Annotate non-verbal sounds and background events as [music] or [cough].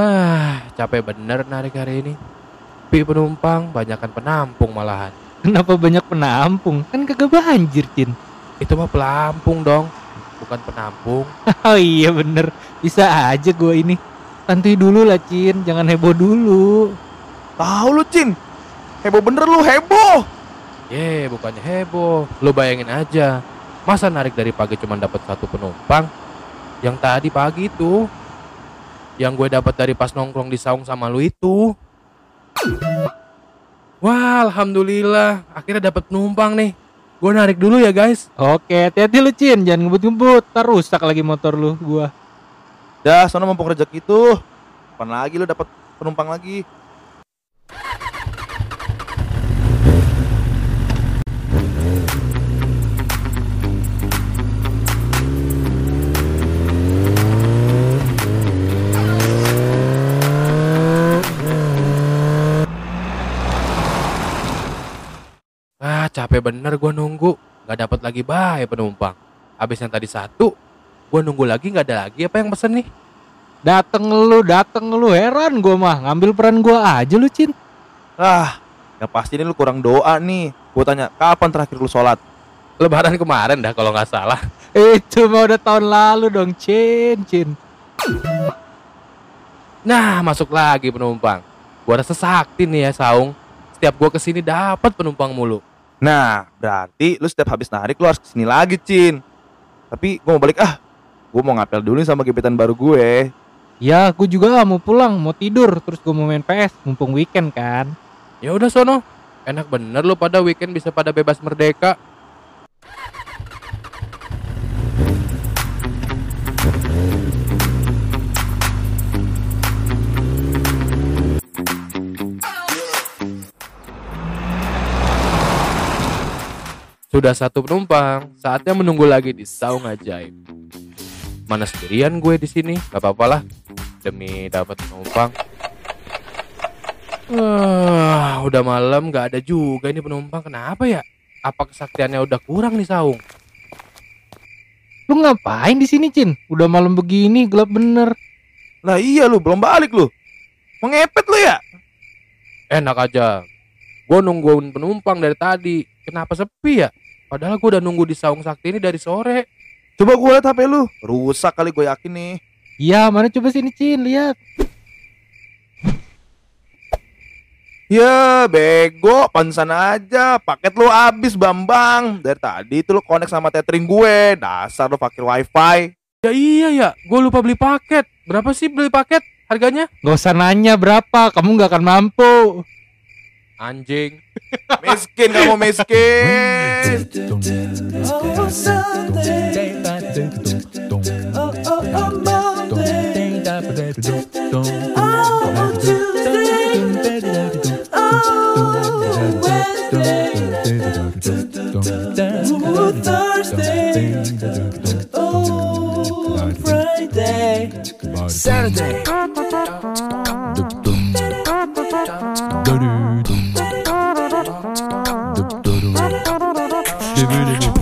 Ah, capek bener narik hari ini. Pi penumpang, banyakan penampung malahan. Kenapa banyak penampung? Kan kagak banjir, Cin. Itu mah pelampung dong, bukan penampung. [laughs] Oh iya bener, bisa aja gua ini. Santuy dulu lah, Cin. Jangan heboh dulu. Tahu lu, Cin. Heboh bener lu, heboh. Ye, bukannya heboh. Lu bayangin aja, masa narik dari pagi cuma dapat satu penumpang? Yang tadi pagi itu, yang gue dapat dari pas nongkrong di saung sama lu itu. Wah, alhamdulillah, akhirnya dapat penumpang nih. Gue narik dulu ya guys. Oke, hati-hati lu, Cin. Jangan ngebut-ngebut. Ntar rusak lagi motor lu, gua. Dah, sono mumpung rezeki tuh. Kapan lagi lu dapat penumpang lagi? Capek bener gue nunggu. Gak dapat lagi bae penumpang. Habis yang tadi satu, gue nunggu lagi nggak ada lagi apa yang pesen nih? Dateng lu, dateng lu. Heran gua mah. Ngambil peran gua aja lu, Cin. Ah, yang pasti ini lu kurang doa nih. Gua tanya, kapan terakhir lu sholat? Lebaran kemarin dah kalau nggak salah. [laughs] Itu mah udah tahun lalu dong, Cin, Cin. Nah, masuk lagi penumpang. Gua rasa sakti nih ya saung. Setiap gua ke sini dapat penumpang mulu. Nah, berarti lu setiap habis narik lu harus ke sini lagi, Cin. Tapi gua mau balik ah. Gua mau ngapel dulu nih sama gebetan baru gue. Ya, aku juga mau pulang, mau tidur, terus gua mau main PS, mumpung weekend kan. Ya udah sono. Enak bener lu pada weekend bisa pada bebas merdeka. Sudah satu penumpang, saatnya menunggu lagi di saung ajaib. Mana sendirian gue di sini, gak apa-apa lah. Demi dapat penumpang. Ah, udah malam gak ada juga ini penumpang. Kenapa ya? Apa kesaktiannya udah kurang nih saung? Lu ngapain di sini, Cin? Udah malam begini, gelap bener. Lah iya lu, belum balik lu. Mau ngepet lu ya? Enak aja. Gue nungguin penumpang dari tadi. Kenapa sepi ya? Padahal gue udah nunggu di saung sakti ini dari sore. Coba gue liat HP lu. Rusak kali gue yakin nih. Iya, mana coba sini, Cin, lihat. Ya bego, pansan aja. Paket lu habis Bambang. Dari tadi itu lu connect sama tethering gue. Dasar lu pakai wifi. Ya iya ya, gue lupa beli paket. Berapa sih beli paket harganya? Gak usah nanya berapa, kamu gak akan mampu. Anjing. Miskin kamu miskin. Oh,